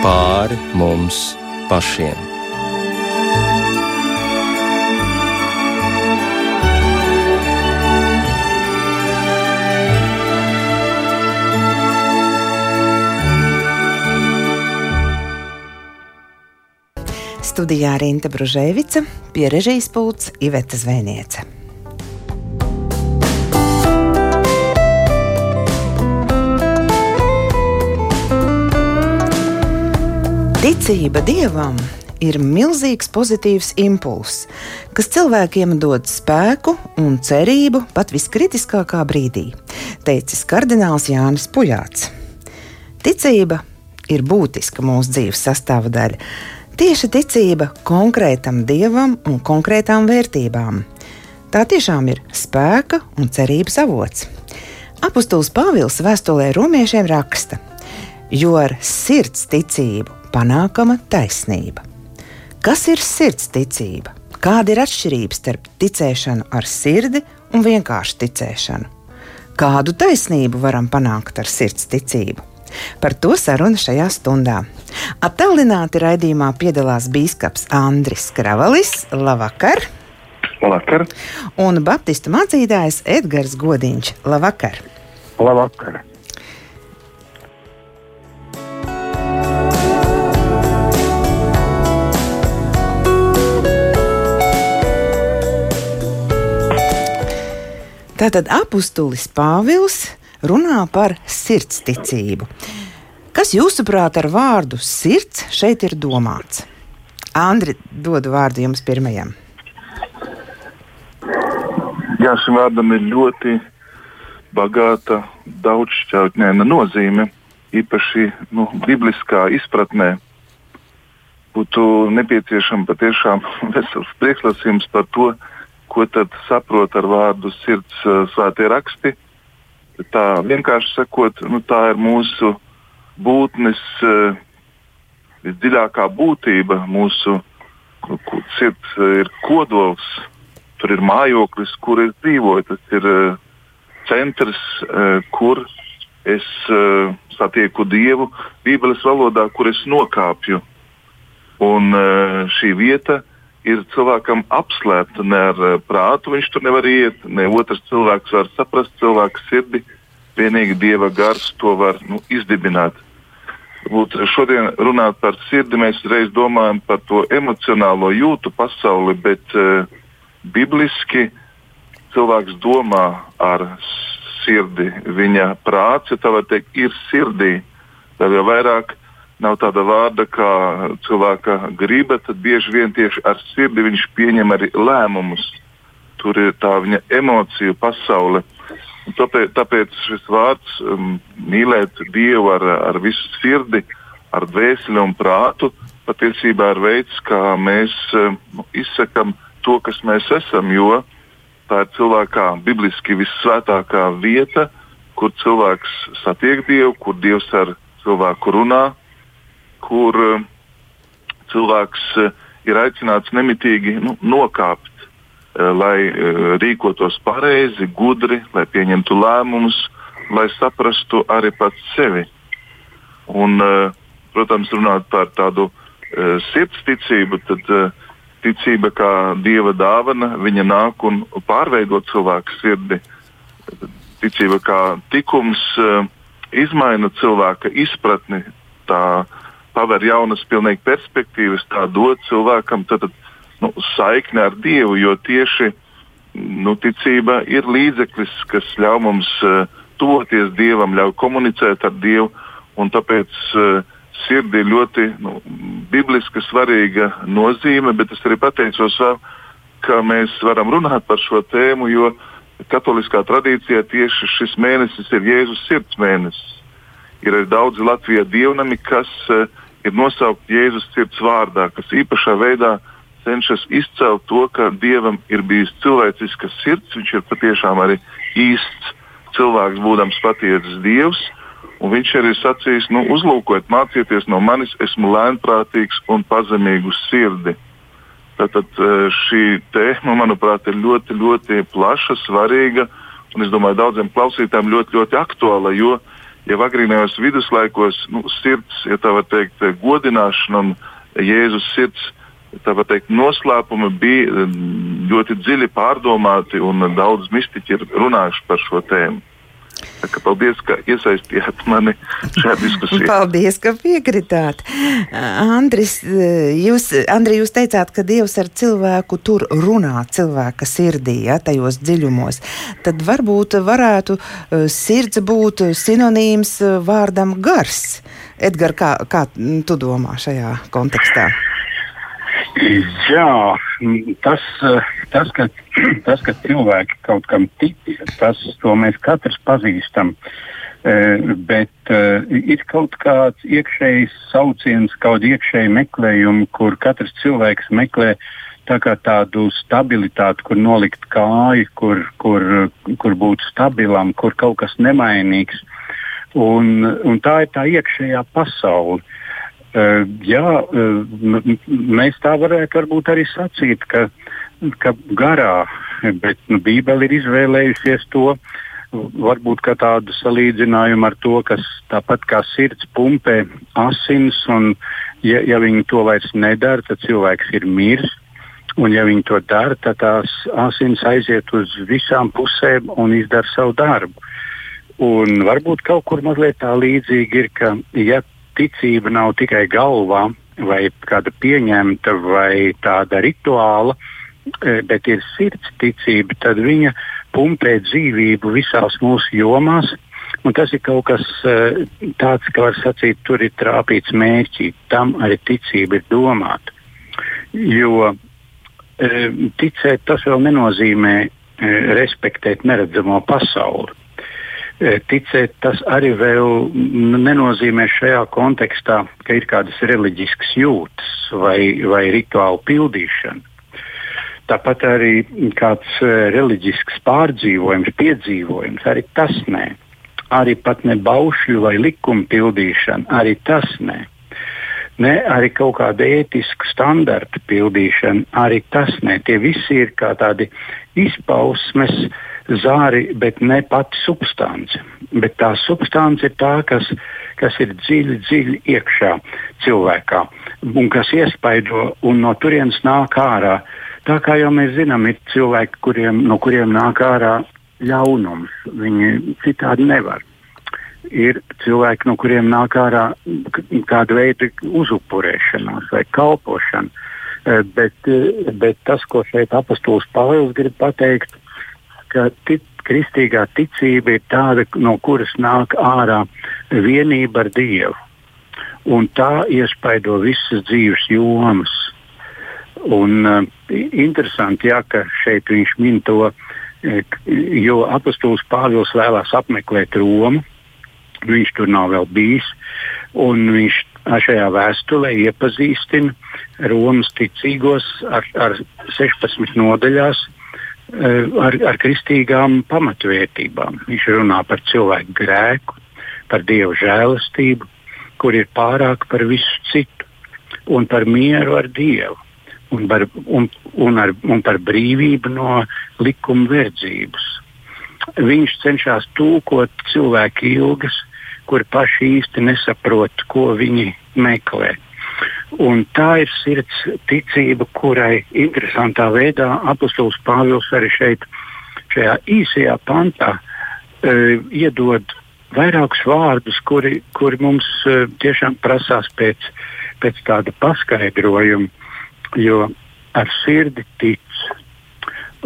pāri mums pašiem. Studijā Rīta Bružēvica, pie režijas pults Iveta Zvēniece. Ticība dievam ir milzīgs pozitīvs impulss, kas cilvēkiem dod spēku un cerību pat viskritiskākā brīdī, teicis kardināls Jānis Puļāts. Ticība ir būtiska mūsu dzīves sastāvdaļa Tieši ticība konkrētam dievam un konkrētām vērtībām. Tā tiešām ir spēka un cerības avots. Apostols Pāvils vēstulē romiešiem raksta, jo ar sirds ticību panākama taisnība. Kas ir sirds ticība? Kāda ir atšķirība starp ticēšanu ar sirdi un vienkārši ticēšanu? Kādu taisnību varam panākt ar sirds ticību? Par to saruna šajā stundā. Attālināti raidījumā piedalās bīskaps Andris Kravalis. Labvakar! Labvakar! Un baptistu mācītājs Edgars Godiņš. Labvakar! Labvakar! Tātad apustulis Pāvils runā par sirdsticību. Kas jūsuprāt ar vārdu sirds šeit ir domāts? Andri, dodu vārdu jums pirmajam. Jā, šim vārdam ir ļoti bagāta, daudzšķautņaina nozīme, īpaši nu, bibliskā izpratnē. Būtu nepieciešams patiešām vesels priekšlasījums par to, ko tad saprot ar vārdu sirds svētie raksti tā vienkārši sakot, nu, tā ir mūsu būtnes uh, visdziļākā būtība. Mūsu sirds uh, ir kodols, tur ir mājoklis, kur es dzīvoju. Tas ir centrs, kur es satieku Dievu, Bībeles valodā, kur es nokāpju. Un šī vieta ir cilvēkam apslēpta. Ne ar uh, prātu viņš tur nevar iet, ne otrs cilvēks var saprast cilvēka sirdi. Vienīgi dieva gars to var nu, izdibināt. Būt, šodien runāt par sirdi, mēs reiz domājam par to emocionālo jūtu pasauli, bet uh, bibliski cilvēks domā ar sirdi. Viņa prāts, tā var teikt, ir sirdī. Vēl jau vairāk nav tāda vārda kā cilvēka griba, tad bieži vien tieši ar sirdi viņš pieņem arī lēmumus. Tur ir tā viņa emociju pasaule. Tāpēc, tāpēc šis vārds um, mīlēt Dievu ar, ar visu sirdi, ar dvēseli un prātu patiesībā ir veids, kā mēs um, izsakam to, kas mēs esam. Jo tā ir cilvēkā bibliski vissvētākā vieta, kur cilvēks satiek Dievu, kur Dievs ar cilvēku runā, kur uh, cilvēks uh, ir aicināts nemitīgi nu, nokāpt uh, lai uh, rīkotos pareizi, gudri, lai pieņemtu lēmumus, lai saprastu arī pats sevi. Un, uh, protams, runāt par tādu sirdsticību, tad ticība kā dieva dāvana, viņa nāk un pārveido cilvēku sirdi. Ticība kā tikums izmaina cilvēka izpratni, tā paver jaunas pilnīgi perspektīvas, tā dod cilvēkam tad, nu, saikni ar Dievu, jo tieši nu, ticība ir līdzeklis, kas ļauj mums uh, tuvoties Dievam, ļauj komunicēt ar Dievu. Tāpēc uh, sirdi ir ļoti nu, bibliski svarīga nozīme, bet es arī pateicos vēl, ka mēs varam runāt par šo tēmu, jo katoliskā tradīcijā tieši šis mēnesis ir Jēzus sirds mēnesis. Ir arī daudzi Latvijā dievnami, kas uh, ir nosaukti Jēzus sirds vārdā, kas īpašā veidā cenšas izcelt to, ka Dievam ir bijis cilvēcisks sirds, viņš ir patiešām arī īsts cilvēks, būdams patiesis Dievs. Un viņš arī sacīs, nu, uzlūkojiet, mācieties no manis, esmu lēnprātīgs un pazemīgs sirdi. Tātad e, šī tēma, manuprāt, ir ļoti, ļoti plaša, svarīga un es domāju, daudziem klausītājiem ļoti, ļoti aktuāla. Jo jau agrīnajos viduslaikos nu, sirds, ja tā var teikt, godināšana un Jēzus sirds. Tā var teikt, noslēpumi bija ļoti dziļi pārdomāti, un daudz mistiķi ir runājuši par šo tēmu. Ka paldies, ka iesaistījāt mani šajā diskusijā. Paldies, ka piekritāt. Andris, jūs, Andri, jūs teicāt, ka Dievs ar cilvēku tur runā cilvēka sirdī, ja, tajos dziļumos. Tad varbūt varētu eh, sirds būt sinonīms eh, vārdam gars. Edgar, kā, kā tu domā šajā kontekstā? Jā, tas, tas, ka, tas, ka cilvēki kaut kam tic, tas mēs katrs pazīstam. E, bet uh, ir kaut kāds iekšējs sauciens, kaut kāda iekšēja meklējuma, kur katrs cilvēks meklē tā tādu stabilitāti, kur nolikt kāju, kur, kur, kur būt stabilam, kur kaut kas nemainīgs. Un, un tā ir tā iekšējā pasaule. Uh, jā, uh, mēs tā varētu arī sacīt, ka, ka garā, bet nu, Bībele ir izvēlējusies to varbūt tādu salīdzinājumu ar to, kas tāpat kā sirds pumpē asins, un ja, ja viņi to vairs nedara, tad cilvēks ir miris. Un, ja viņi to dara, tad tās asins aiziet uz visām pusēm un izdara savu darbu. Un varbūt kaut kur mazliet tā līdzīgi ir, ka, ja ticība nav tikai galvā vai kāda pieņemta vai tāda rituāla, e, bet ir sirds ticība, tad viņa pumpē dzīvību visās mūsu jomās. Un tas ir kaut kas e, tāds, ka var sacīt, tur ir trāpīts mērķī. Tam arī ticība ir domāta. Jo e, ticēt tas vēl nenozīmē respektēt neredzamo pasauli. E, ticēt tas arī vēl nenozīmē šajā kontekstā, ka ir kādas reliģiskas jūtas vai, vai rituālu pildīšana. Tāpat arī kāds e, reliģisks pārdzīvojums, piedzīvojums, arī tas nē. Arī pat ne baušļu vai likumu pildīšana, arī tas nē. Ne arī kaut kāda ētiska standarta pildīšana, arī tas nē. Tie visi ir kā tādi izpausmes, uh, zāri, bet ne pati substance. Bet tā substance ir tā, kas, kas ir dziļi, dziļi iekšā cilvēkā un kas iespaido un no turienes nāk ārā. Tā kā jau mēs zinām, ir cilvēki, kuriem, no kuriem nāk ārā ļaunums. Viņi citādi nevar. Ir cilvēki, no kuriem nāk ārā kāda veida uzupurēšanās vai kalpošana. Eh, bet, eh, bet tas, ko šeit apustulis Pāvils grib pateikt, ka tic, kristīgā ticība ir tāda, no kuras nāk ārā vienība ar Dievu. Un tā iespaido visas dzīves jomas. Un, uh, interesanti, jā, ka šeit viņš min to, e, jo apustulis Pāvils vēlās apmeklēt Romu. Viņš tur nav vēl bijis. Viņš šajā vēstulē iepazīstina Romas ticīgos ar, ar 16 nodaļās Eh, ar, ar kristīgām pamatvērtībām. Viņš runā par cilvēku grēku, par dievu žēlastību, kur ir pārāk par visu citu, un par mieru ar dievu, un par, un, un ar, un par brīvību no likuma verdzības. Viņš cenšas tūkot cilvēku ilgas, kuri paši īsti nesaprot, ko viņi meklē. Un tā ir sirds ticība, kurai interesantā veidā apustulis Pāvils arī šeit, šajā īsajā pantā, uh, iedod vairākus vārdus, kuri, kuri mums uh, tiešām prasās pēc, pēc tāda paskaidrojuma. Jo ar sirdi tic,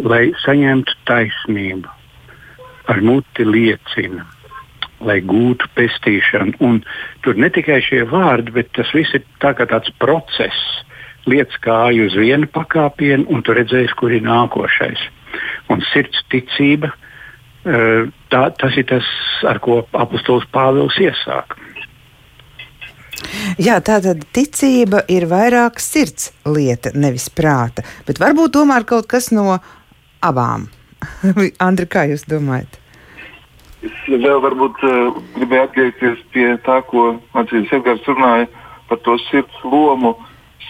lai saņemtu taisnību, ar muti liecina, lai gūtu pestīšanu. Un tur ne tikai šie vārdi, bet tas viss ir tā tāds process. Lietas kāju uz vienu pakāpienu, un tu redzēsi, kur ir nākošais. Un sirds ticība, eh, tā, tas ir tas, ar ko apustulis Pāvils iesāk. Jā, tā tad ticība ir vairāk sirds lieta, nevis prāta. Bet varbūt tomēr kaut kas no abām. Andri, kā jūs domājat? Es vēl varbūt uh, gribēju atgriezties pie tā, ko Mācīs Edgars runāja par to sirds lomu.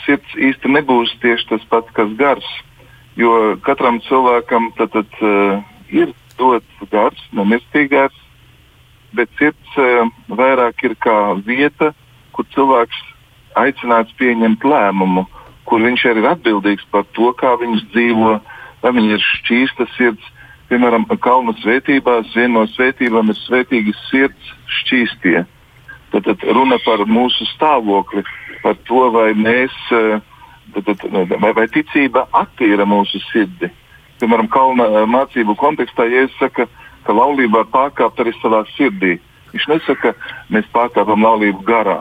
Sirds īsti nebūs tieši tas pats, kas gars. Jo katram cilvēkam tad, tad, uh, ir dots gars, nemistīgais, bet sirds uh, vairāk ir kā vieta, kur cilvēks aicināts pieņemt lēmumu, kur viņš arī ir atbildīgs par to, kā viņš dzīvo, vai viņa ir šķīsta sirds. Piemēram, kalnu svētībās viena no svētībām ir svētīgi sirds šķīstie. Tad, tad runa par mūsu stāvokli, par to, vai mēs, tad, tad, vai, vai ticība attīra mūsu sirdi. Piemēram, kalna mācību kontekstā, ja es saku, ka laulībā var pārkāpt arī savā sirdī, viņš nesaka, mēs pārkāpam laulību garā.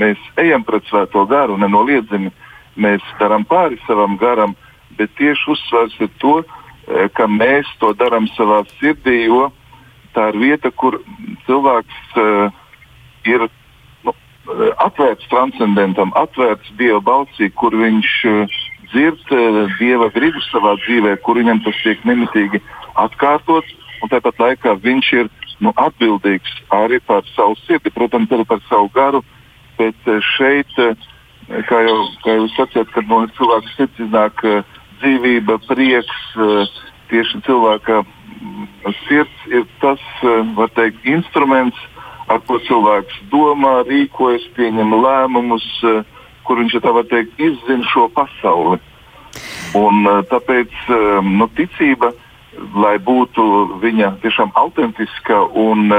Mēs ejam pret svēto garu, nenoliedzami mēs darām pāri savam garam, bet tieši uzsvars ir to, Eh, ka mēs to darām savā sirdī, jo tā ir vieta, kur cilvēks uh, ir nu, eh, atvērts transcendentam, atvērts Dieva balsī, kur viņš uh, dzird uh, Dieva gribu savā dzīvē, kur viņam tas tiek nemitīgi atkārtots, tāpat laikā viņš ir nu, atbildīgs arī par savu sirdi, protams, arī par savu garu, bet šeit, kā jau, kā jau sacījāt, kad no cilvēka sirds iznāk uh, dzīvība, prieks, eh, tieši cilvēka mm, sirds ir tas, eh, var teikt, instruments, ar ko cilvēks domā, rīkojas, pieņem lēmumus, eh, kur viņš, tā var teikt, izzina šo pasauli. Un, tāpēc nu, ticība, lai būtu viņa tiešām autentiska un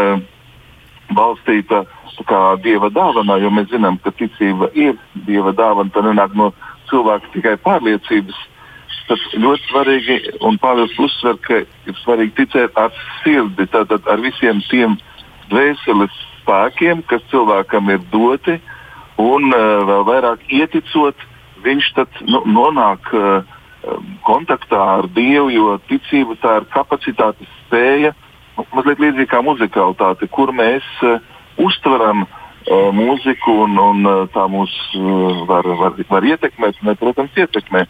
balstīta kā dieva dāvanā, jo mēs zinām, ka ticība ir dieva dāvana, tā nenāk no cilvēka tikai pārliecības, uh, tas ļoti svarīgi, un Pāvils uzsver, ka ir svarīgi ticēt ar sirdi, tātad ar visiem tiem dvēseles spēkiem, kas cilvēkam ir doti, un uh, vēl vairāk ieticot, viņš tad nu, nonāk uh, kontaktā ar Dievu, jo ticība tā ir kapacitāte, spēja, nu, mazliet līdzīga kā muzikalitāte, kur mēs uh, uztveram uh, mūziku, un, un tā mūs var, var, var ietekmēt, un, protams, ietekmē.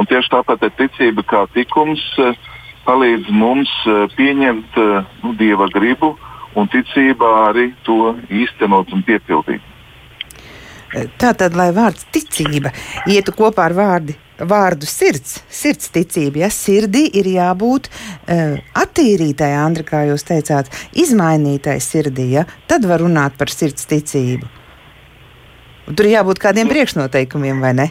Un tieši tāpat ticība kā tikums palīdz mums pieņemt nu, dieva gribu un ticībā arī to īstenot un piepildīt. Tā tad, lai vārds ticība ietu kopā ar vārdi, vārdu sirds, sirds ticība, ja sirdī ir jābūt uh, attīrītai, Andri, kā jūs teicāt, izmainītai sirdī, ja, tad var runāt par sirds ticību. Tur jābūt kādiem priekšnoteikumiem, vai ne?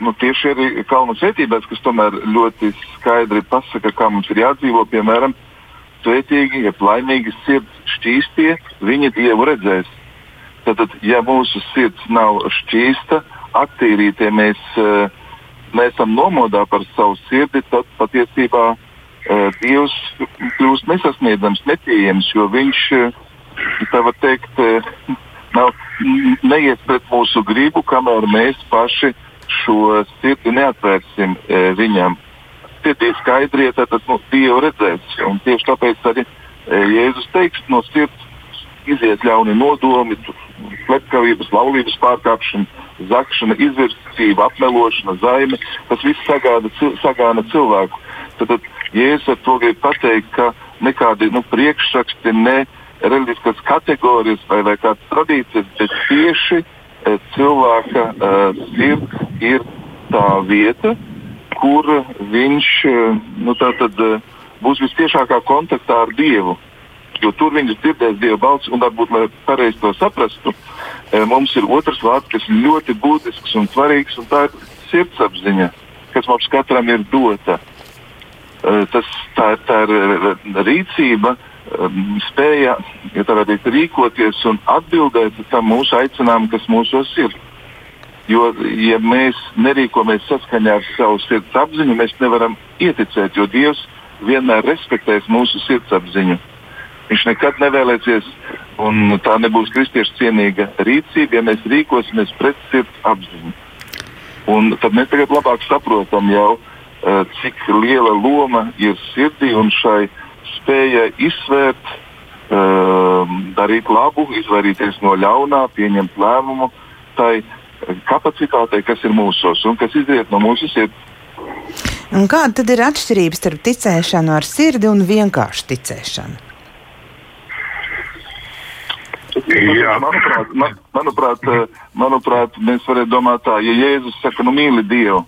Nu, tieši arī kalnu svētībās, kas tomēr ļoti skaidri pasaka, kā mums ir jādzīvo, piemēram, svētīgi, ja laimīgi sirds šķīstie, viņi Dievu redzēs. Tātad, ja mūsu sirds nav šķīsta, attīrīta, ja mēs uh, neesam nomodā par savu sirdi, tad patiesībā uh, Dievs kļūst nesasniedzams, nepieejams, jo Viņš, uh, tā var teikt, nav, neies pret mūsu gribu, kamēr mēs paši šo sirdi neatvērsim Viņam. Sirdī skaidriet, tad nu, Dievu redzēs. Un tieši tāpēc arī Jēzus teiks no sirds iziet ļauni nodomi, slepkavības, laulības pārkāpšana, zakšana, izvirsība, apmelošana, zaime. Tas viss sagāda, sagāna cilvēku. Tad, tad Jēzus ar to grib pateikt, ka nekādi nu, priekšraksti, ne reliģiskas kategorijas vai, vai kādas tradīcijas, bet tieši e, cilvēka e, sirds ir tā vieta, kur viņš e, nu, tātad, e, būs visciešākā kontaktā ar Dievu jo tur viņas dzirdēs Dieva balsi. Un varbūt, lai pareizi to saprastu, e, mums ir otrs vārds, kas ļoti būtisks un svarīgs, un tā ir sirdsapziņa, kas mums katram ir dota. Tas, tā, tā ir rīcība, spēja ja teikt, rīkoties un atbildēt tam mūsu aicinājumam, kas mūsos ir. Jo, ja mēs nerīkojamies saskaņā ar savu sirdsapziņu, mēs nevaram ieticēt, jo Dievs vienmēr respektēs mūsu sirdsapziņu. Viņš nekad nevēlēsies, un tā nebūs kristiešu cienīga rīcība, ja mēs rīkosimies pret sirds apziņu. Un tad mēs tagad labāk saprotam jau, uh, cik liela loma ir sirdī un šai spējai izsvērt, uh, darīt labu, izvairīties no ļaunā, pieņemt lēmumu tai kapacitātei, kas ir mūsos un kas izriet no mūsu sirds. Un kāda tad ir atšķirība starp ticēšanu ar sirdi un vienkārši ticēšanu? Manuprāt, man, manuprāt, eh, manuprāt, mēs varētu domāt tā, ja Jēzus saka, nu mīli Dievu,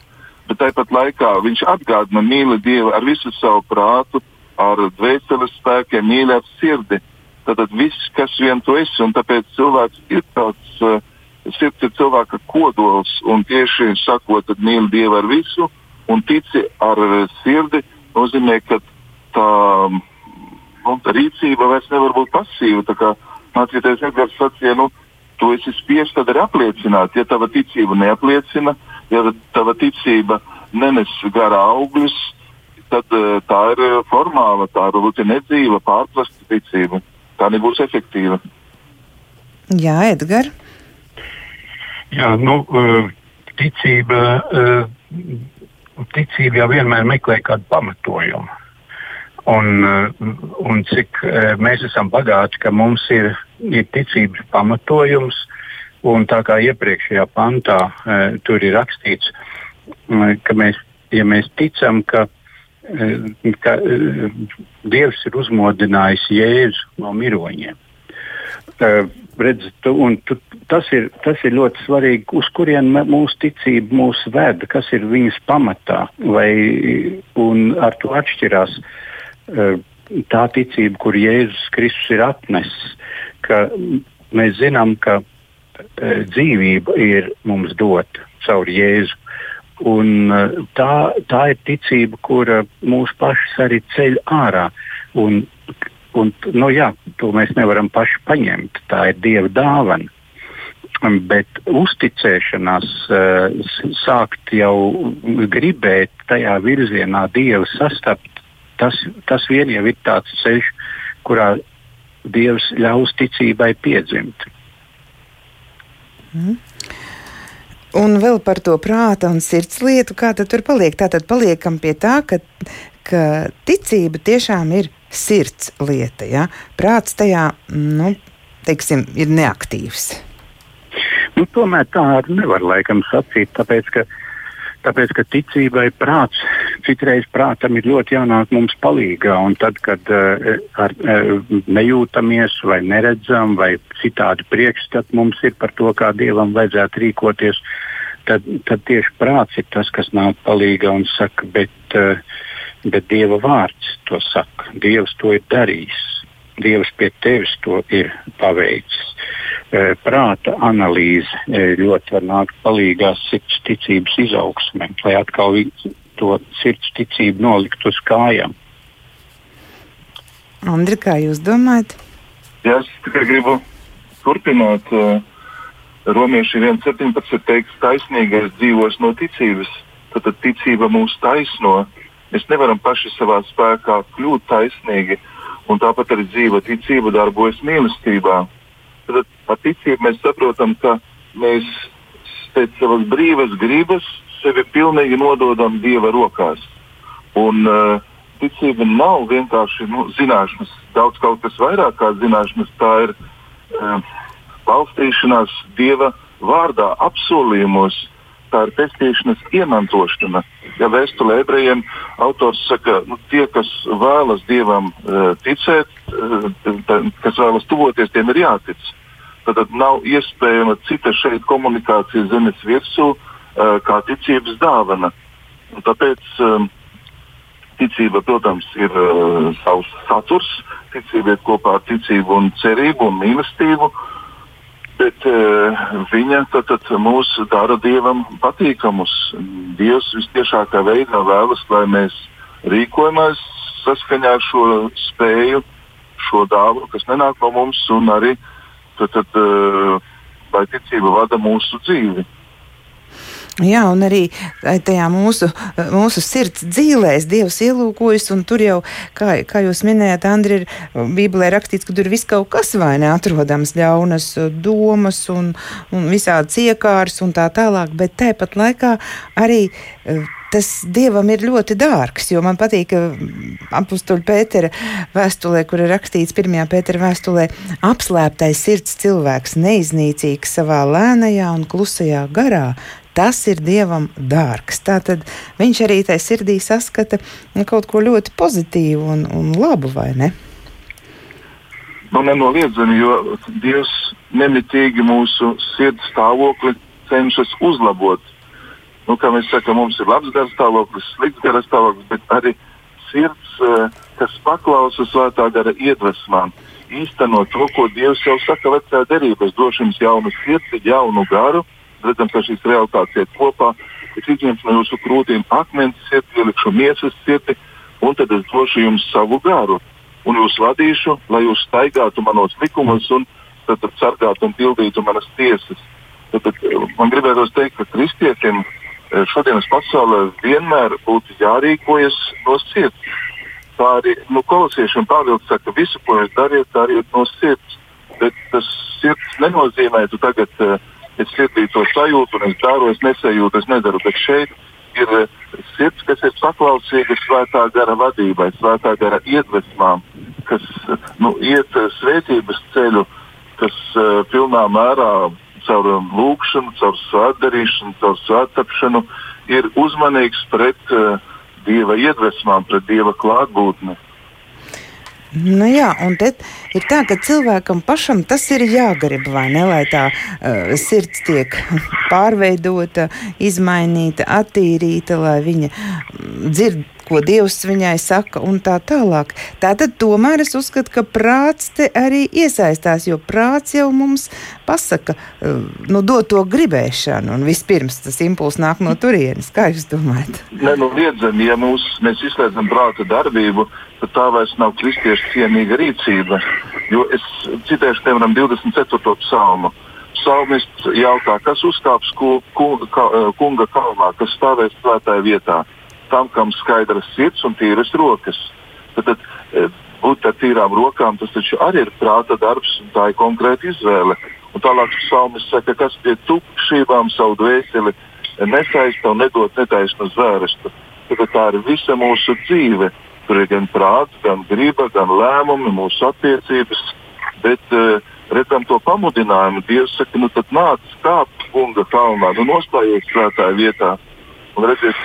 bet tāpat laikā viņš atgādina, mīli Dievu ar visu savu prātu, ar dvēseles spēkiem, mīli ar sirdi. Tātad viss, kas vien tu esi, un tāpēc cilvēks ir tāds, uh, sirds ir cilvēka kodols, un tieši sakot, tad mīli Dievu ar visu, un tici ar sirdi, nozīmē, ka tā, nu, tā rīcība vairs nevar būt pasīva. Mācīties Edgars sacīja, nu, tu esi spiests tad arī apliecināt. Ja tava ticība neapliecina, ja tava ticība nenes garā augļus, tad uh, tā ir formāla, tā ir varbūt nedzīva, pārprasta ticība. Tā nebūs efektīva. Jā, Edgars. Jā, nu, ticība, ticība jau vienmēr meklē kādu pamatojumu. Un, un cik mēs esam bagāti, ka mums ir, ir ticības pamatojums, un tā kā iepriekšējā pantā tur ir rakstīts, ka mēs, ja mēs ticam, ka, ka Dievs ir uzmodinājis Jēzu no miroņiem redz, tu, tu, tas, ir, tas ir ļoti svarīgi, uz kurien mūsu ticība mūs ved, kas ir viņas pamatā. Vai, ar to atšķirās uh, tā ticība, kur Jēzus Kristus ir atnesis. Mēs zinām, ka uh, dzīvība ir mums dota caur Jēzu. Un, uh, tā, tā ir ticība, kura mūs pašus arī ceļ ārā. Un, Un, nu, jā, to mēs nevaram paši paņemt. Tā ir Dieva dāvana. Bet uzticēšanās, sākt jau gribēt tajā virzienā Dievu sastapt, tas, tas vien jau ir tāds ceļš, kurā Dievs ļaus ticībai piedzimt. Mm. Un vēl par to prāta un sirds lietu, kā tad tur paliek. Tātad paliekam pie tā, ka, ka ticība tiešām ir sirds lieta. Ja? Prāts tajā nu, teiksim, ir neaktīvs. Nu, tomēr tā nevar laikam sacīt, tāpēc ka, tāpēc, ka ticībai prāts, citreiz prātam ir ļoti jānāk mums palīgā. Tad, kad uh, ar, uh, nejūtamies vai neredzam vai citādi priekšstat mums ir par to, kā Dievam vajadzētu rīkoties, tad, tad tieši prāts ir tas, kas nāk palīgā un saka, bet uh, bet Dieva vārds to saka. Dievs to ir darījis. Dievs pie tevis to ir paveicis. Prāta analīze ļoti var nākt palīdzīgā sirds ticības izaugsmē, lai atkal to sirds ticību nolikt uz kājām. Andri, kā jūs domājat? Jā, es tikai gribu turpināt. Uh, Romieši 1,17 teiks, taisnīgais dzīvos no ticības. Tad ticība mūs taisno, Mēs nevaram paši savā spēkā kļūt taisnīgi, un tāpat arī dzīva ticība darbojas mīlestībā. Tad ar ticību mēs saprotam, ka mēs pēc savas brīvas gribas sevi pilnīgi nododam Dieva rokās. Un, uh, ticība nav vienkārši nu, zināšanas, daudz kaut kas vairāk kā zināšanas. Tā ir uh, balstīšanās Dieva vārdā, apsolījumos, tā ir pestīšanas iemantošana. Ja vēstulē ebrejiem autors saka, nu, tie, kas vēlas dievam uh, ticēt, uh, kas vēlas tuvoties, tiem ir jātic. Tad, tad nav iespējama cita šeit komunikācija zemes virsū uh, kā ticības dāvana. Un tāpēc um, ticība, protams, ir uh, savs saturs. Ticība iet kopā ar ticību un cerību un mīlestību. Bet viņa tad, tad mūs dara dievam patīkamus. Dievs visciešākā veidā vēlas, lai mēs rīkojamies saskaņā ar šo spēju, šo dāvanu, kas nenāk no mums, un arī tad, tad, lai ticība vada mūsu dzīvi. Jā, un arī eh, tajā mūsu, eh, mūsu sirds dzīvēs Dievs ielūkojas, un tur jau, kā, kā jūs minējāt, Andri, ir eh, Bībelē rakstīts, ka tur viss kaut kas vai neatrodams ļaunas domas un, un visādas iekārs un tā tālāk, bet tāpat laikā arī tas dievam ir ļoti dārgs. Man patīk, apakstuļa Pētera vēstulē, kur ir rakstīts pirmajā Pētera vēstulē, apslēptais sirds cilvēks, neiznīcīgs savā lēnajā un klusajā garā, tas ir dievam dārgs. Tātad viņš arī tajā sirdī saskata kaut ko ļoti pozitīvu un, un labu, vai ne? Nu, nenoliedzami, jo Dievs nemitīgi mūsu sirds stāvokli cenšas uzlabot. Nu, kā mēs sakām, mums ir labs garas stāvoklis, slikts garas stāvoklis, bet arī sirds, eh, kas paklausa svētā gara iedvesmām, īstenot to, ko Dievs jau saka vecajā derībā. Es došu jums jaunu sirdi, jaunu garu. Redzam, ka šīs realitātes iet kopā. Es izņemšu no jūsu krūtīm akmens sirdi, ielikšu miesas sirdi, un tad es došu jums savu garu. Un jūs vadīšu, lai jūs staigātu manos likumos un tad, tad sargātu un pildītu manas tiesas. Tad, tad, man gribētos teikt, ka kristiešiem šodienas pasaulē vienmēr būtu jārīkojas no sirds tā arī nu, kolosieši un Pāvils saka, visu, ko jūs dariet, dariet no sirds. Bet tas sirds nenozīmē, ka tagad uh, es sirdī to sajūtu, un es daru, es nesajūtu, es nedaru. Bet šeit ir uh, sirds, kas ir paklausīga svētā gara vadībai, svētā gara iedvesmām, kas nu, iet uh, svētības ceļu, kas uh, pilnā mērā caur lūkšanu, caur svētdarīšanu, caur svētapšanu ir uzmanīgs pret uh, dieva iedvesmām, pret dieva klātbūtni. Nu jā, un te ir tā, ka cilvēkam pašam tas ir jāgrib, vai ne, lai tā uh, sirds tiek pārveidota, izmainīta, attīrīta, lai viņa dzird ko Dievs viņai saka, un tā tālāk. Tātad tomēr es uzskatu, ka prāts te arī iesaistās, jo prāts jau mums pasaka, eh, nu, dod to gribēšanu, un vispirms tas impulss nāk no turienes. Kā jūs domājat? Nē, nu, liedzami, ja mūs, mēs izslēdzam prāta darbību, tad tā vairs nav kristiešu cienīga rīcība. Jo es citēšu, piemēram, 24. psalmu. Psalmists jautā, kas uzkāps ku, ku, ka, kunga kalnā, kas stāvēs svētajā vietā tam, kam skaidras sirds un tīras rokas. Tad, tad e, būt ar tīrām rokām, tas taču arī ir prāta darbs un tā ir konkrēta izvēle. Un tālāk psalmis saka, kas pie tukšībām savu dvēseli nesaista un nedod netaisnu zvērstu. Tad tā ir visa mūsu dzīve. Tur ir gan prāts, gan griba, gan lēmumi, mūsu attiecības. Bet uh, redzam to pamudinājumu. Dievs saka, nu tad nāc kāp kunga kalnā, nu nostājies svētā vietā. Un redziet,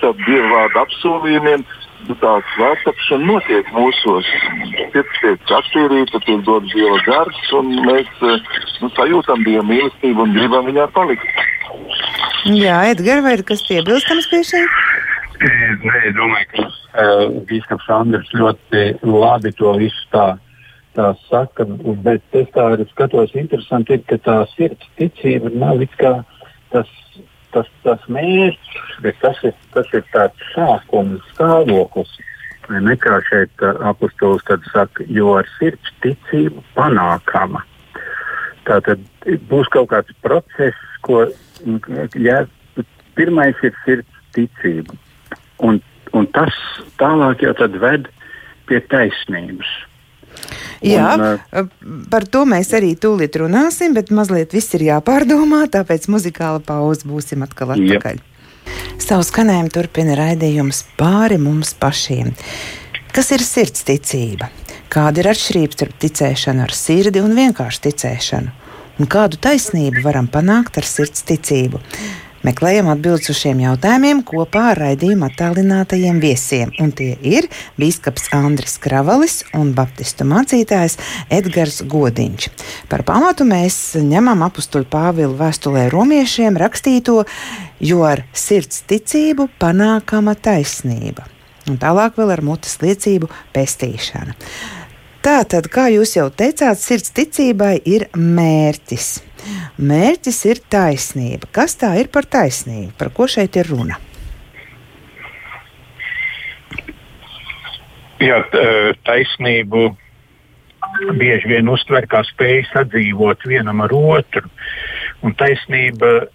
caur Dieva vārdu apsolījumiem nu, tā svētapšana notiek mūsos. Sirds tiek attīrīta, tiek dots Dieva gars, un mēs nu, sajūtam Dieva mīlestību un gribam viņā palikt. Jā, Edgars, vai ir kas piebilstams pie šī? Nē, es domāju, ka uh, Bīskaps Andris ļoti labi to visu tā, tā saka, bet es tā arī skatos, interesanti ir, ka tā sirds ticība nav it kā tas tas, tas mērķis, bet tas ir, tas ir tāds sākums stāvoklis. Ne kā šeit uh, apustulis saka, jo ar sirds ticību panākama. Tā tad būs kaut kāds process, ko ja, pirmais ir sirds ticība. Un, un tas tālāk jau ved pie taisnības. Jā, un, uh, par to mēs arī tūlīt runāsim, bet mazliet viss ir jāpārdomā, tāpēc muzikāla pauze būsim atkal atpakaļ. Jā. Savu skanējumu turpina raidījums pāri mums pašiem. Kas ir sirds ticība? Kāda ir atšķirība starp ticēšanu ar sirdi un vienkārši ticēšanu? Un kādu taisnību varam panākt ar sirds ticību? Meklējam atbildes uz šiem jautājumiem kopā ar raidījuma attālinātajiem viesiem. Un tie ir Bīskaps Andris Kravalis un Baptistu mācītājs Edgars Godiņš. Par pamatu mēs ņemam apstuļu Pāvilu vēstulē romiešiem rakstīto, jo ar sirds ticību panākama taisnība. Un tālāk vēl ar mutes liecību pestīšana. Tātad, kā jūs jau teicāt, sirds ticībai ir mērķis. Mērķis ir taisnība. Kas tā ir par taisnību? Par ko šeit ir runa? Jā, taisnību bieži vien uztver kā spēju sadzīvot vienam ar otru. Un taisnība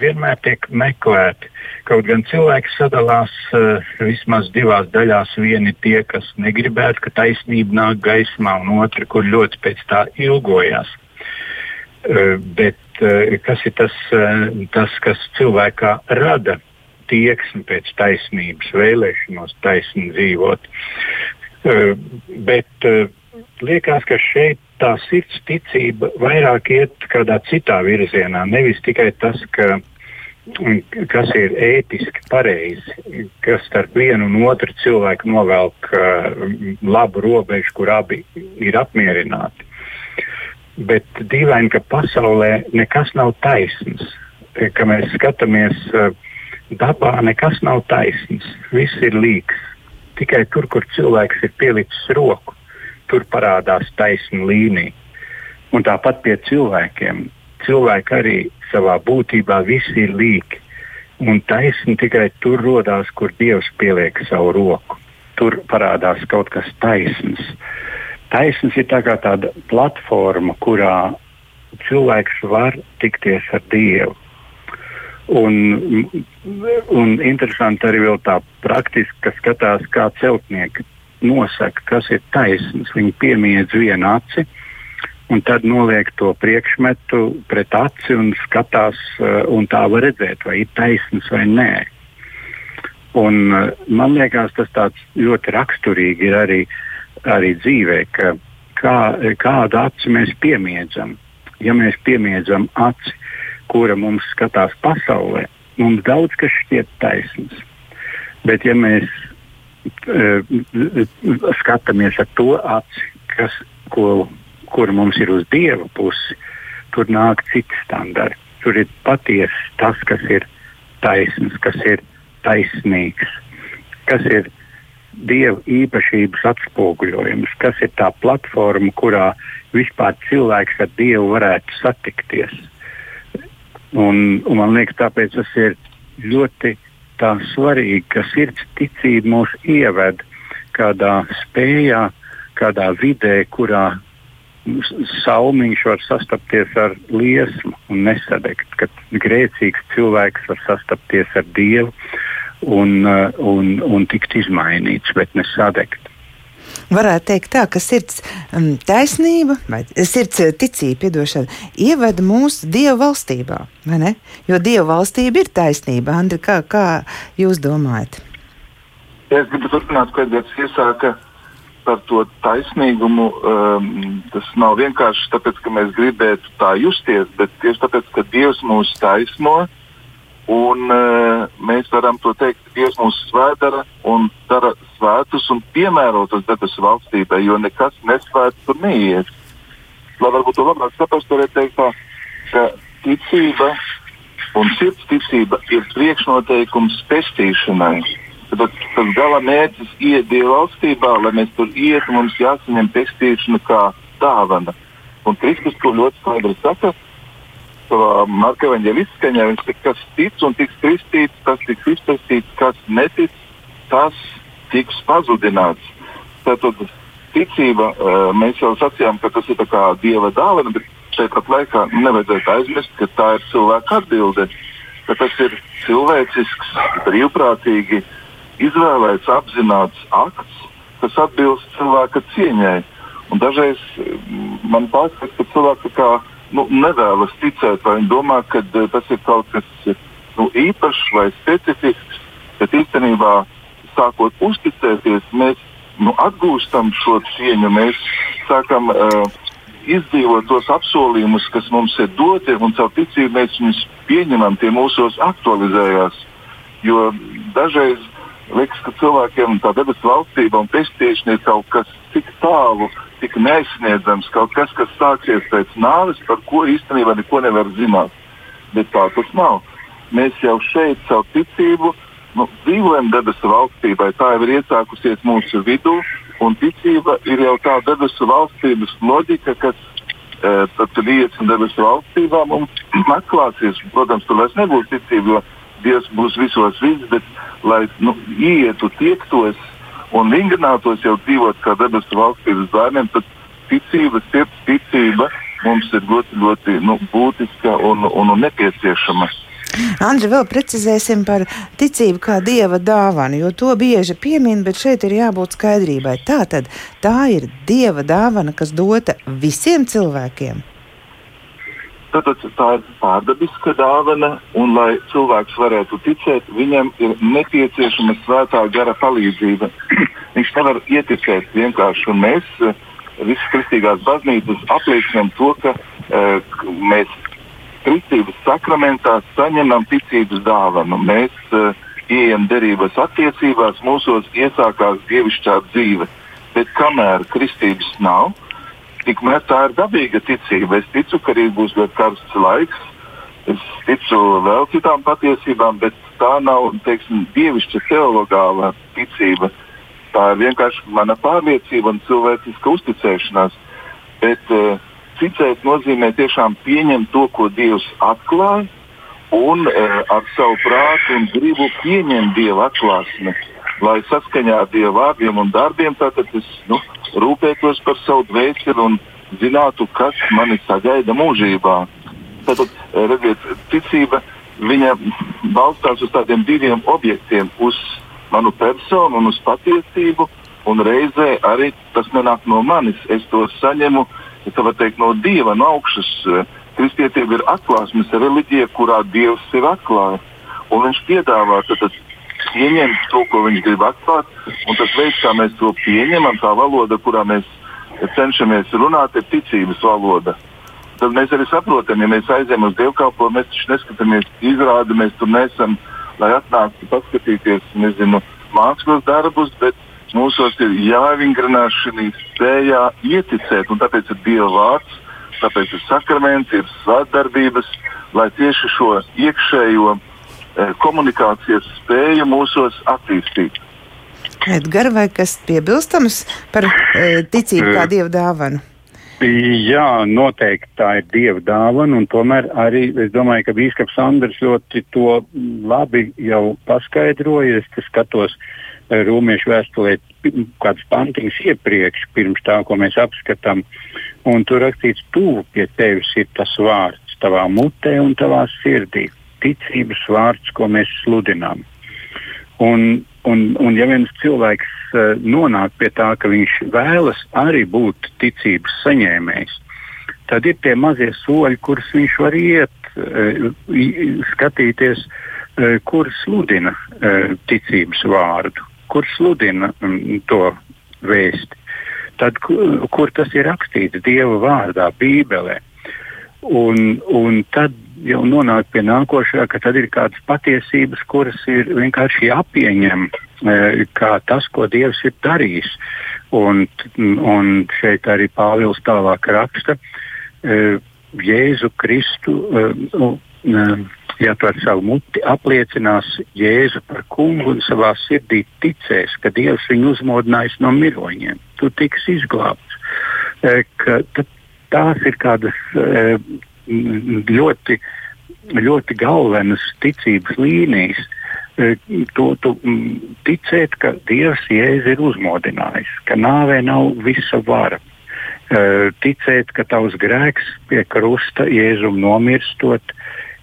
vienmēr tiek meklēta. Kaut gan cilvēki sadalās uh, vismaz divās daļās. Vieni tie, kas negribētu, ka taisnība nāk gaismā, un otri, kur ļoti pēc tā ilgojās. Uh, bet uh, kas ir tas, uh, tas, kas cilvēkā rada tieksmi pēc taisnības, vēlēšanos taisni dzīvot? Uh, bet uh, liekas, ka šeit tā sirds ticība vairāk iet kādā citā virzienā. Nevis tikai tas, ka kas ir ētiski pareizi, kas starp vienu un otru cilvēku novelk uh, labu robežu, kur abi ir apmierināti. Bet dīvaini, ka pasaulē nekas nav taisns. Kad mēs skatāmies uh, dabā, nekas nav taisns. Viss ir līks. Tikai tur, kur cilvēks ir pielicis roku, tur parādās taisna līnija. Un tāpat pie cilvēkiem. Cilvēki arī savā būtībā visi ir līki. Un taisni tikai tur radās, kur Dievs pieliek savu roku. Tur parādās kaut kas taisns. Taisns ir tā tāda platforma, kurā cilvēks var tikties ar Dievu. Un, un interesanti arī tā praktiski, ka skatās, kā celtnieki nosaka, kas ir taisns. Viņi piemiedz vienu aci, un tad noliek to priekšmetu pret aci un skatās, eh, un tā var redzēt, vai ir taisns vai nē. Un, eh, man liekas, tas ļoti raksturīgi ir arī, arī dzīvē, ka kā, kādu aci mēs piemiedzam. Ja mēs piemiedzam aci, kura mums skatās pasaulē, mums daudz kas šķiet taisns. Bet, ja mēs skatāmies ar to aci, kas, ko, kur mums ir uz dieva pusi, tur nāk citi standarti. Tur ir patiesi tas, kas ir taisns, kas ir taisnīgs, kas ir dieva īpašības atspoguļojums, kas ir tā platforma, kurā vispār cilvēks ar dievu varētu satikties. Un, un man liekas, tāpēc tas ir ļoti svarīgi, ka sirds ticība mūs ieved kādā spējā, kādā vidē, kurā salmiņš var sastapties ar liesmu un nesadegt, kad grēcīgs cilvēks var sastapties ar Dievu un, un, un tikt izmainīts, bet nesadegt varētu teikt tā, ka sirds um, taisnība vai sirds eh, ticība, piedošana, ievada mūsu Dieva valstībā, vai ne? Jo Dieva valstība ir taisnība. Andri, kā, kā jūs domājat? Ja es gribu turpināt, ko Edgars iesāka par to taisnīgumu. Um, tas nav vienkārši tāpēc, ka mēs gribētu tā justies, bet tieši tāpēc, ka Dievs mūs taisno. Un, uh, mēs varam to teikt, Dievs mūs svētdara un dara svētus un piemērotus debesu valstībai, jo nekas nesvēts tur neies. Lai varbūt to labāk saprastu, varētu teikt, tā, ka ticība un sirds ticība ir priekšnoteikums pestīšanai. Tad tas gala mērķis iet Dieva valstībā, lai mēs tur ietu, mums jāsaņem pestīšana kā dāvana. Un Kristus to ļoti skaidri saka, savā Marka evanģēlī izskaņā. Viņš saka, kas tic un tiks kristīts, tas tiks izpētīts, kas netic, tas tiks pazudināts. Tātad ticība, mēs jau sacījām, ka tas ir dieva dāvana, bet šeit pat laikā nevajadzētu aizmirst, ka tā ir cilvēka atbilde. Tas ir cilvēcisks, brīvprātīgi izvēlēts, apzināts akts, kas atbilst cilvēka cieņai. Un dažreiz man liekas, ka cilvēki kā nu, nevēlas ticēt, vai viņi domā, ka tas ir kaut kas nu, īpašs vai specifisks. Bet īstenībā, sākot uzticēties, mēs nu, atgūstam šo cieņu, mēs sākam uh, izdzīvot tos apsolījumus, kas mums ir doti, un caur ticību mēs viņus pieņemam, tie mūsos aktualizējās. Jo dažreiz liekas, ka cilvēkiem tā debesu valstība un pestīšana ir kaut kas tik tālu tik neaizsniedzams, kaut kas, kas sāksies pēc nāves, par ko īstenībā neko nevar zināt. Bet tā tas nav. Mēs jau šeit, caur ticību, nu, dzīvojam debesu valstībā. Tā jau ir iesākusies mūsu vidū, un ticība ir jau tā debesu valstības loģika, kas e, tad, kad iesim debesu valstībā, mums atklāsies. Protams, tur vairs nebūs ticība, jo Dievs būs visos viss, bet lai nu, ietu, tiektos un vingrinātos jau dzīvot kā debesu valstības bērniem, tad ticība, sirds ticība mums ir ļoti, ļoti nu, būtiska un, un, un nepieciešama. Andri, vēl precizēsim par ticību kā dieva dāvanu, jo to bieži piemin, bet šeit ir jābūt skaidrībai. Tā tad tā ir dieva dāvana, kas dota visiem cilvēkiem. Tātad tā ir pārdabiska dāvana, un, lai cilvēks varētu ticēt, viņam ir nepieciešama svētā gara palīdzība. Viņš nevar ieticēt vienkārši, un mēs, eh, visas kristīgās baznīcas, apliecinām to, ka uh, mēs ticības sakramentā saņemam ticības dāvanu. Mēs uh, ieejam derības attiecībās, mūsos iesākās dievišķā dzīve. Bet kamēr kristības nav, tikmēr tā ir dabīga ticība. Es ticu, ka arī būs ļoti karsts laiks. Es ticu vēl citām patiesībām, bet tā nav teiksim, dievišķa teologāla ticība. tā ir vienkārši mana pārliecība un cilvēciska uzticēšanās. Bet uh, ticēt nozīmē tiešām pieņemt to, ko Dievs atklāja, un uh, ar savu prātu un gribu pieņemt Dieva atklāsmi. Lai saskaņā ar Dieva vārdiem un darbiem, es nu, rūpētos par savu dvēseli un zinātu, kas mani sagaida mūžībā. Tātad, redziet, ticība viņa balstās uz tādiem diviem objektiem, uz manu personu un uz patiesību, un reizē arī tas nenāk no manis. Es to saņemu teikt, no dieva, no augšas. Kristietība ir atklāsmes reliģija, kurā Dievs sevi atklāja. Un viņš piedāvā tad, pieņemt to, ko viņš grib atklāt, un tas veids, kā mēs to pieņemam, tā valoda, kurā mēs cenšamies runāt, ir ticības valoda tad mēs arī saprotam, ja mēs aizējām uz dievkalpojumu, mēs taču neskatāmies izrādi, mēs tur nesam, lai atnāktu paskatīties, nezinu, mākslas darbus, bet mūsos ir jāvingrinās šī spējā ieticēt, un tāpēc ir Dieva vārds, tāpēc ir sakraments, ir svētdarbības, lai tieši šo iekšējo e, komunikācijas spēju mūsos attīstītu. Edgars, vai kas piebilstams par e, ticību kā dievu dāvanu? Jā, noteikti tā ir dieva dāvana, un tomēr arī es domāju, ka Bīskaps Andris ļoti to labi jau paskaidroja. Es skatos eh, Rūmiešu vēstulē kāds pantiņš iepriekš, pirms tā, ko mēs apskatām, un tur rakstīts, tuvu pie tevis ir tas vārds tavā mutē un tavā sirdī. Ticības vārds, ko mēs sludinām. Un, un, un ja viens cilvēks uh, nonāk pie tā, ka viņš vēlas arī būt ticības saņēmējs, tad ir tie mazie soļi, kurus viņš var iet, uh, skatīties, uh, kur sludina uh, ticības vārdu, kur sludina um, to vēsti. Tad, kur, tas ir rakstīts Dieva vārdā, Bībelē. Un, un tad jau nonāk pie nākošā, ka tad ir kādas patiesības, kuras ir vienkārši jāpieņem e, kā tas, ko Dievs ir darījis. Un, un šeit arī Pāvils tālāk raksta, e, Jēzu Kristu, e, ja tu ar savu muti apliecinās Jēzu par kungu un savā sirdī ticēs, ka Dievs viņu uzmodinājis no miroņiem, tu tiksi izglābts. Ka, tās ir kādas ļoti, ļoti galvenas ticības līnijas. E, to, to ticēt, ka Dievs jēzi ir uzmodinājis, ka nāvē nav visa vara. E, ticēt, ka tavs grēks pie krusta jēzum nomirstot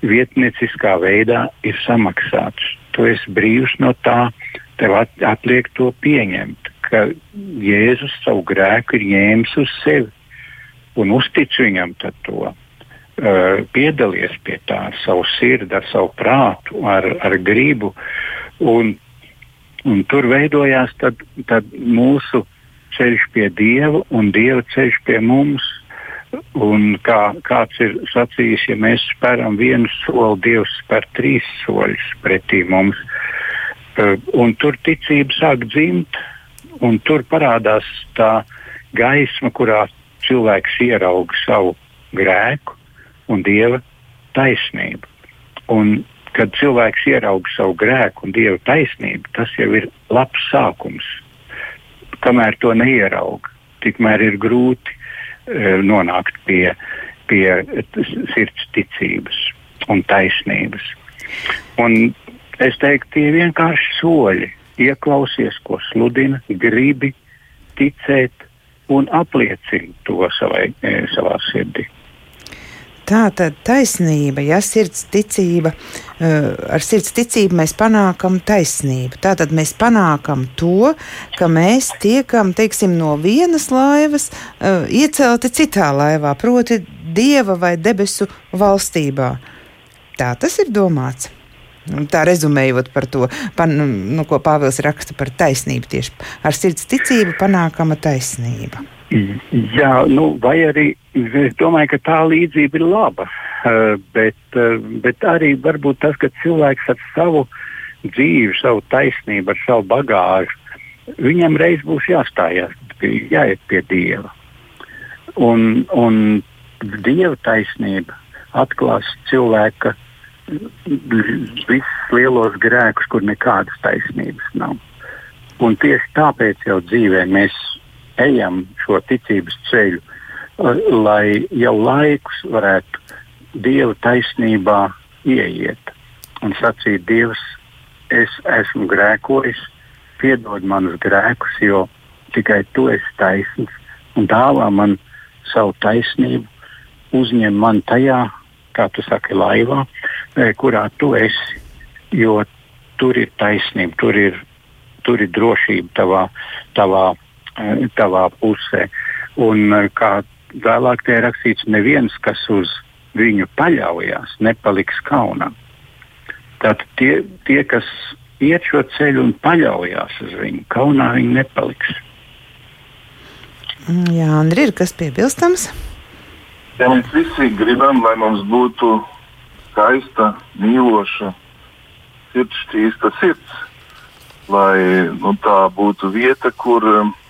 vietnieciskā veidā ir samaksāts. Tu esi brīvs no tā, tev atliek to pieņemt, ka Jēzus savu grēku ir ņēmis uz sevi un uztic viņam to uh, piedalies pie tā ar savu sirdi, ar savu prātu, ar, ar gribu. Un, un tur veidojās tad, tad mūsu ceļš pie Dieva un Dieva ceļš pie mums. Un kā kāds ir sacījis, ja mēs spēram vienu soli, Dievs spēr trīs soļus pretī mums. Uh, un tur ticība sāk dzimt, un tur parādās tā gaisma, kurā cilvēks ieraudzīja savu grēku, un dieva taisnību. Un, kad cilvēks ieraudzīja savu grēku un dieva taisnību, tas jau ir labs sākums. Kamēr to neierauga, tikmēr ir grūti e, nonākt pie, pie sirds ticības un taisnības. Un es teiktu, tie ir vienkārši soļi. Ieklausies, ko sludina, gribi ticēt un apliecini to savai, e, savā sirdī. Tā tad taisnība, ja sirds ticība, uh, ar sirds ticību mēs panākam taisnību. Tātad mēs panākam to, ka mēs tiekam, teiksim, no vienas laivas uh, iecelti citā laivā, proti dieva vai debesu valstībā. Tā tas ir domāts. Tā rezumējot par to, pan, nu, ko Pāvils raksta par taisnību, tieši ar sirds ticību panākama taisnība. Jā, nu, vai arī es domāju, ka tā līdzība ir laba, uh, bet, uh, bet arī varbūt tas, ka cilvēks ar savu dzīvi, savu taisnību, ar savu bagāžu, viņam reiz būs jāstājās, jāiet pie Dieva. Un, un Dieva taisnība atklās cilvēka visus lielos grēkus, kur nekādas taisnības nav. Un tieši tāpēc jau dzīvē mēs ejam šo ticības ceļu, lai jau laikus varētu Dieva taisnībā ieiet un sacīt, Dievs, es esmu grēkojis, piedod manus grēkus, jo tikai tu esi taisns un dāvā man savu taisnību, uzņem man tajā, kā tu saki, laivā, e, kurā tu esi, jo tur ir taisnība, tur ir, tur ir drošība tavā, tavā, tavā pusē. Un e, kā vēlāk tie rakstīts, neviens, kas uz viņu paļaujas, nepaliks kaunā. Tātad tie, tie, kas iet šo ceļu un paļaujas uz viņu, kaunā viņi nepaliks. Mm, jā, Andri, ir kas piebilstams? Ja mēs visi gribam, lai mums būtu skaista, mīloša, sirdšķīsta sirds, lai nu, tā būtu vieta, kur Eh,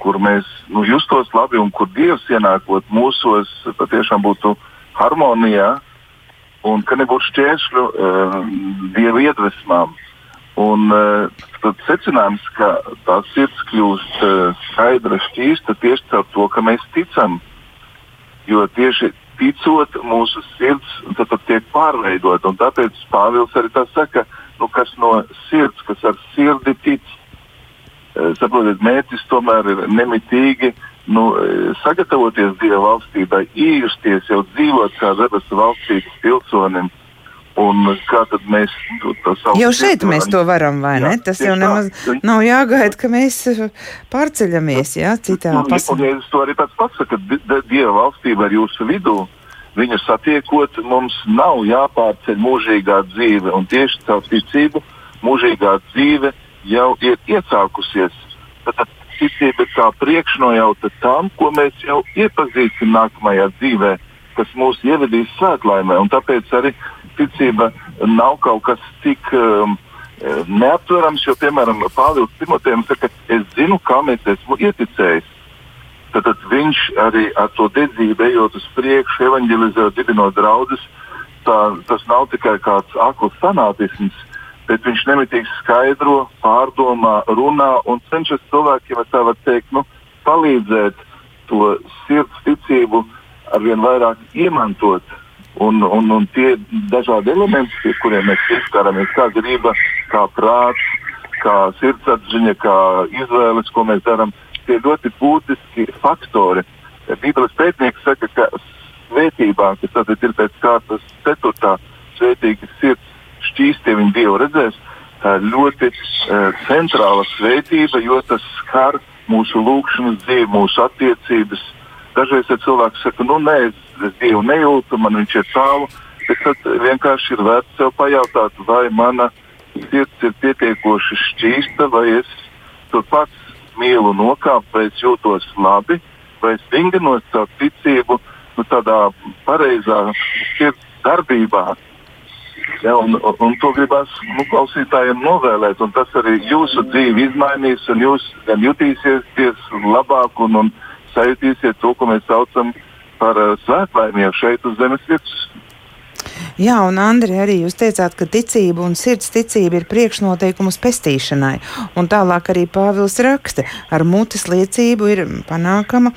kur mēs nu, justos labi un kur Dievs ienākot mūsos, patiešām būtu harmonijā un ka nebūtu šķēršļu uh, Dieva iedvesmām. Un, uh, tad secinājums, ka tā sirds kļūst uh, skaidra, šķīsta tieši caur to, ka mēs ticam. Jo tieši ticot, mūsu sirds tad, tad tiek pārveidota. Tāpēc Pāvils arī tā saka, nu, kas no sirds, kas ar sirdi tic, Eh, saprotiet, mērķis tomēr ir nemitīgi nu, sagatavoties Dieva valstībai, iejusties jau dzīvot kā debesu valstības pilsonim. Un kā tad mēs to, to savu Jau šeit mēs to varam, vai jā, ne? Tas jau nemaz tā. nav jāgaida, ka mēs pārceļamies, jā, citā nu, pasaulē. Un, ja to arī pats pasaka, ka Dieva valstība ir jūsu vidū, viņu satiekot, mums nav jāpārceļ mūžīgā dzīve. Un tieši caur ticību mūžīgā dzīve jau ir iesākusies. Tad ticība ir kā priekšnojauta tam, ko mēs jau iepazīsim nākamajā dzīvē, kas mūs ievedīs svētlaimē. Un tāpēc arī ticība nav kaut kas tik um, neaptverams, jo, piemēram, Pāvils Timotejam saka, es zinu, kam es esmu ieticējis. Tad, tad viņš arī ar to dedzību ejot uz priekšu, evanģelizējot, dibinot draugus, tas nav tikai kāds akls fanātisms, bet viņš nemitīgi skaidro, pārdomā, runā un cenšas cilvēkiem, ja tā var teikt, nu, palīdzēt to sirds ticību arvien vairāk iemantot. Un, un, un tie dažādi elementi, pie kuriem mēs pieskaramies, kā griba, kā prāts, kā sirdsapziņa, kā izvēles, ko mēs darām, tie ļoti būtiski faktori. Bībeles pētnieks saka, ka svētībā, kas tad ir pēc kārtas ceturtā svētīga sirds, šķīstie viņi Dievu redzēs. Ļoti centrāla svētība, jo tas skar mūsu lūgšanas dzīvi, mūsu attiecības. Dažreiz ja cilvēks saka, nu nē, es, es Dievu nejūtu, man viņš ir tālu. Bet tad vienkārši ir vērts sev pajautāt, vai mana sirds ir pietiekoši šķīsta, vai es tur pats mīlu nokāpt, vai es jūtos labi, vai es vingranos caur ticību, nu, tādā pareizā sirds darbībā, Ja, un, un to gribās nu, klausītājiem novēlēt, un tas arī jūsu dzīvi izmainīs, un jūs gan jutīsieties labāk un, un sajutīsiet to, ko mēs saucam par uh, svētlaimiem šeit uz zemes virsmas. Jā, un Andri, arī jūs teicāt, ka ticība un sirds ticība ir priekšnoteikums pestīšanai. Un tālāk arī Pāvils raksta, ar mutes liecību ir panākama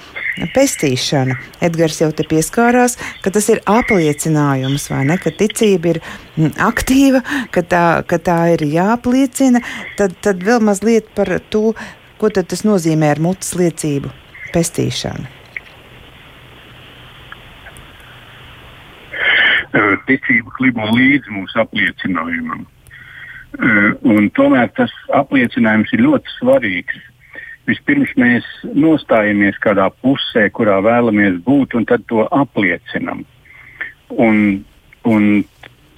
pestīšana. Edgars jau te pieskārās, ka tas ir apliecinājums, vai ne, ka ticība ir aktīva, ka tā, ka tā ir jāapliecina. Tad, tad vēl mazliet par to, ko tas nozīmē ar mutes liecību pestīšanu. Ticība klibo līdzi mūsu apliecinājumam. Un tomēr tas apliecinājums ir ļoti svarīgs. Vispirms mēs nostājamies kādā pusē, kurā vēlamies būt, un tad to apliecinam. Un, un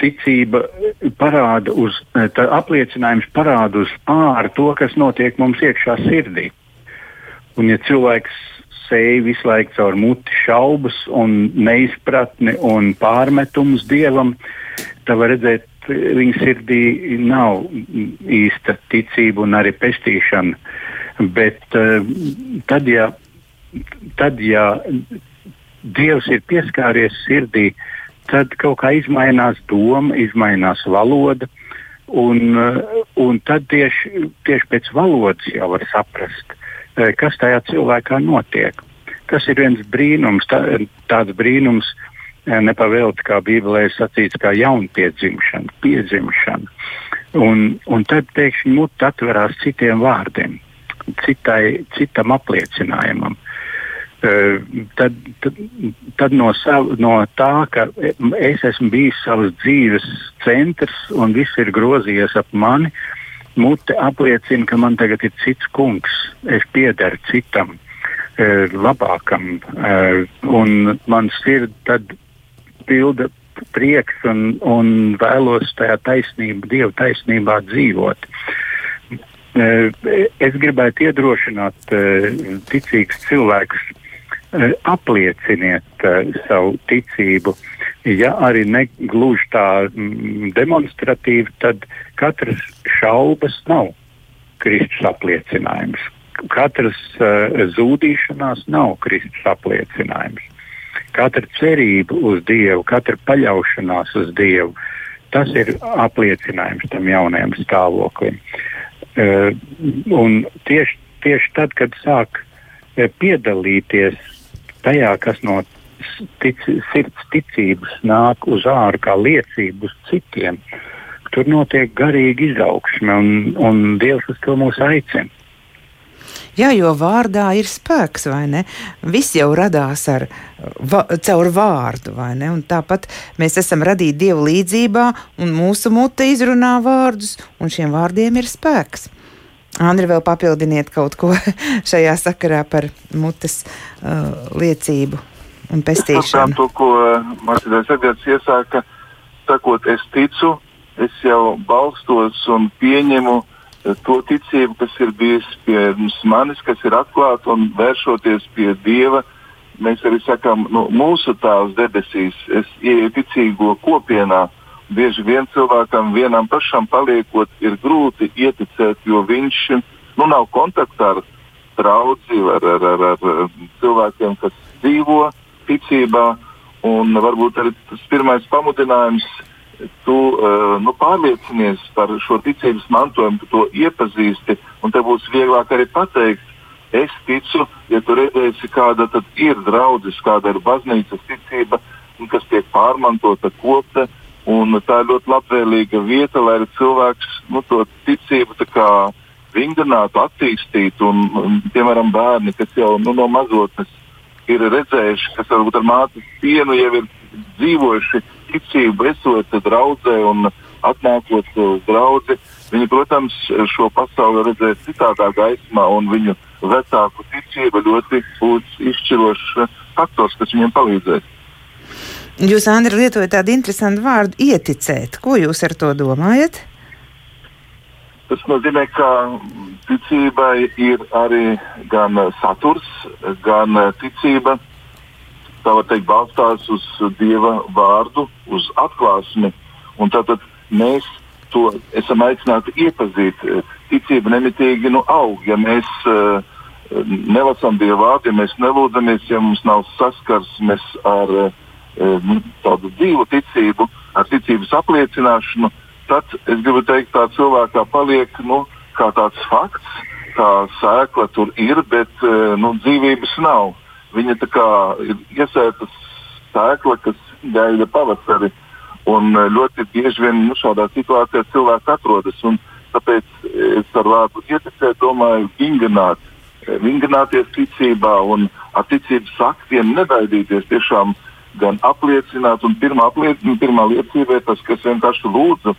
ticība parāda uz, tā apliecinājums parāda uz ārā to, kas notiek mums iekšā sirdī. Un ja cilvēks sēja visu laiku caur muti šaubas un neizpratni un pārmetumus dievam, tad var redzēt, viņa sirdī nav īsta ticība un arī pestīšana. Bet uh, tad, ja, tad, ja Dievs ir pieskāries sirdī, tad kaut kā izmainās doma, izmainās valoda, Un, un tad tieši, tieši pēc valodas jau var saprast, kas tajā cilvēkā notiek. Tas ir viens brīnums, tā, tāds brīnums, nepavēlti kā Bībelē ir sacīts, kā jaunpiedzimšana, piedzimšana. Un, un tad pēkšņi mute atverās citiem vārdiem, citai, citam apliecinājumam. Uh, tad, tad, tad no, sav, no tā, ka es esmu bijis savas dzīves centrs un viss ir grozījies ap mani, mute apliecina, ka man tagad ir cits kungs, es piederu citam, uh, labākam, uh, un man sirds tad pilda prieks un, un vēlos tajā taisnība, Dieva taisnībā dzīvot. Es gribētu iedrošināt ticīgus cilvēkus, aplieciniet savu ticību. Ja arī ne gluži tā demonstratīvi, tad katras šaubas nav Kristus apliecinājums. Katras uh, zudīšanās nav Kristus apliecinājums katra cerība uz Dievu, katra paļaušanās uz Dievu, tas ir apliecinājums tam jaunajam stāvoklim. Uh, tieši, tieši tad, kad sāk piedalīties tajā, kas no tic, sirds ticības nāk uz ārā kā liecība uz citiem, tur notiek garīga izaugsme, un, un Dievs uz to mūs aicina. Jā, jo vārdā ir spēks, vai ne? Viss jau radās ar, va, caur vārdu, vai ne? Un tāpat mēs esam radīti Dieva līdzjūtībā, un mūsu mute izrunā vārdus, un šiem vārdiem ir spēks. Andri, vēl papildiniet kaut ko šajā sakarā par mutes uh, liecību un pestīšanu. To, ko Mārcis Edgars iesāka, sakot, es ticu, es jau balstos un pieņemu to ticību, kas ir bijusi pie manis, kas ir atklāta un vēršoties pie Dieva. Mēs arī sakām, nu, mūsu Tēvs debesīs, es ieeju ticīgo kopienā. Bieži vien cilvēkam vienam pašam paliekot, ir grūti ieticēt, jo viņš nu, nav kontaktā ar draugu, ar, ar, ar, ar cilvēkiem, kas dzīvo ticībā. Un varbūt arī tas pirmais pamudinājums tu uh, nu, pārliecinies par šo ticības mantojumu, tu to iepazīsti, un tev būs vieglāk arī pateikt, es ticu, ja tu redzēsi, kāda ir draudzes, kāda ir baznīcas ticība, kas tiek pārmantota, kopta. Un tā ir ļoti labvēlīga vieta, lai cilvēks nu, to ticību vingrinātu, attīstītu. Un, un, piemēram, bērni, kas jau nu, no mazotnes ir redzējuši, kas varbūt ar mātes pienu jau ir dzīvojuši ticību, esot draudzē un atnākot uz draugu, viņi, protams, šo pasauli redzēs citādā gaismā, un viņu vecāku ticība ļoti būs izšķirošs faktors, kas viņiem palīdzēs. Jūs, Andri, lietojat tādu interesantu vārdu - ieticēt. Ko jūs ar to domājat? Tas nozīmē, ka ticībai ir arī gan saturs, gan ticība tā var teikt, balstās uz Dieva vārdu, uz atklāsmi. Tātad mēs to esam aicināti iepazīt. Ticība nemitīgi nu, aug. Ja mēs uh, nelasām Dieva vārdu, ja mēs nelūdzamies, ja mums nav saskarsmes ar uh, tādu dzīvu ticību, ar ticības apliecināšanu, tad es gribu teikt, tā cilvēkā paliek nu, kā tāds fakts, kā sēkla tur ir, bet uh, nu, dzīvības nav. Viņa ir iesēta sēkla, kas gaida pavasari. Un eh, ļoti bieži vien nu, šādā situācijā cilvēks atrodas. Tāpēc es ar vārdu ietekmēt, domāju, vingrināt, vingrināties ticībā un ar ticības aktiem nebaidīties. Tiešām gan apliecināt, un pirmā, apliecina, pirmā liecība ir tas, ka es vienkārši lūdzu.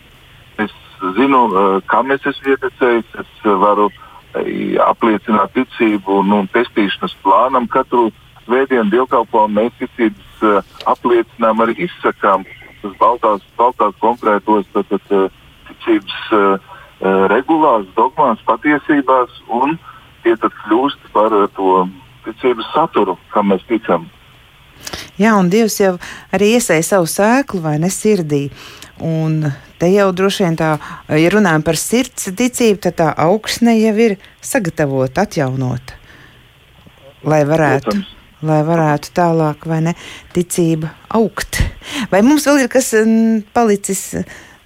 Es zinu, eh, kam es esmu ietekmējis, es varu apliecināt ticību un, un pestīšanas plānam katru svētdienu dievkalpojumu mēs ticības apliecinām, arī izsakām tas baltās, baltās konkrētos tad, tad, ticības regulās, dogmās, patiesībās, un tie tad kļūst par to ticības saturu, kam mēs ticam. Jā, un Dievs jau arī iesēja savu sēklu vai ne sirdī. Un te jau droši vien tā, ja runājam par sirds ticību, tad tā augsne jau ir sagatavota, atjaunota. Lai varētu. Protams lai varētu tālāk, vai ne, ticība augt. Vai mums vēl ir kas palicis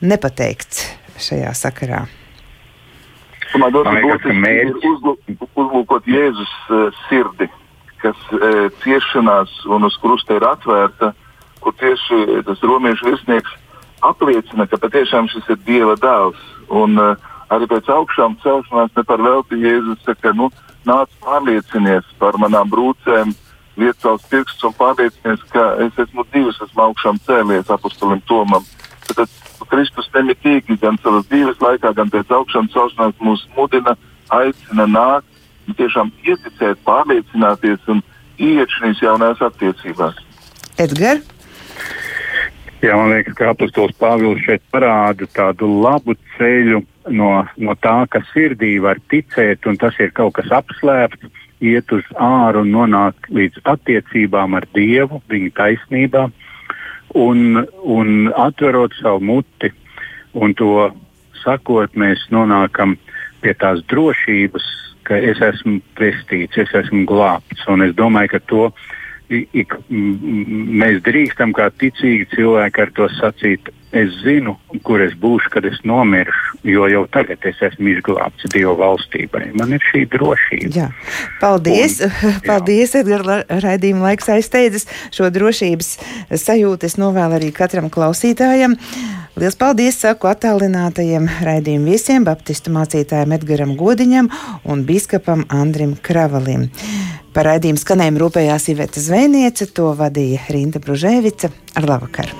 nepateikts šajā sakarā? Man liekas, ka mērķis ir uzlū, uzlūkot Jēzus uh, sirdi, kas uh, ciešanās un uz krusta ir atvērta, kur tieši tas romiešu virsnieks apliecina, ka patiešām šis ir Dieva dēls. Un, uh, arī pēc augšām celšanās ne par velti Jēzus saka, nu, nāc pārliecinies par manām brūcēm, liec savus pirkstus un pārliecinies, ka es esmu divas, esmu augšām cēlies apustulim Tomam. Tad Kristus nemitīgi gan savas dzīves laikā, gan pēc augšām celšanās mūs mudina, aicina nākt, tiešām ieticēt, pārliecināties un iet šīs jaunās attiecībās. Edgars? Jā, man liekas, ka apustulis Pāvils šeit parāda tādu labu ceļu no, no tā, ka sirdī var ticēt, un tas ir kaut kas apslēpts, iet uz āru un nonākt līdz attiecībām ar Dievu, viņa taisnībā, un, un atverot savu muti un to sakot, mēs nonākam pie tās drošības, ka es esmu pestīts, es esmu glābts, un es domāju, ka to ik, mēs drīkstam kā ticīgi cilvēki ar to sacīt, es zinu, kur es būšu, kad es nomiršu, jo jau tagad es esmu izglābts Dieva valstībai. Man ir šī drošība. Jā. Paldies, Un, paldies Edgars, raidījuma laiks aizsteidzis. Šo drošības sajūtu es novēlu arī katram klausītājam. Lielas paldies saku attālinātajiem raidījuma viesiem, baptistu mācītājiem Edgaram Godiņam un biskupam Andrim Kravalim. Par raidījumu skanējumu rūpējās Iveta Zvēniece, to vadīja Rinta Bružēvica. Ar labvakar!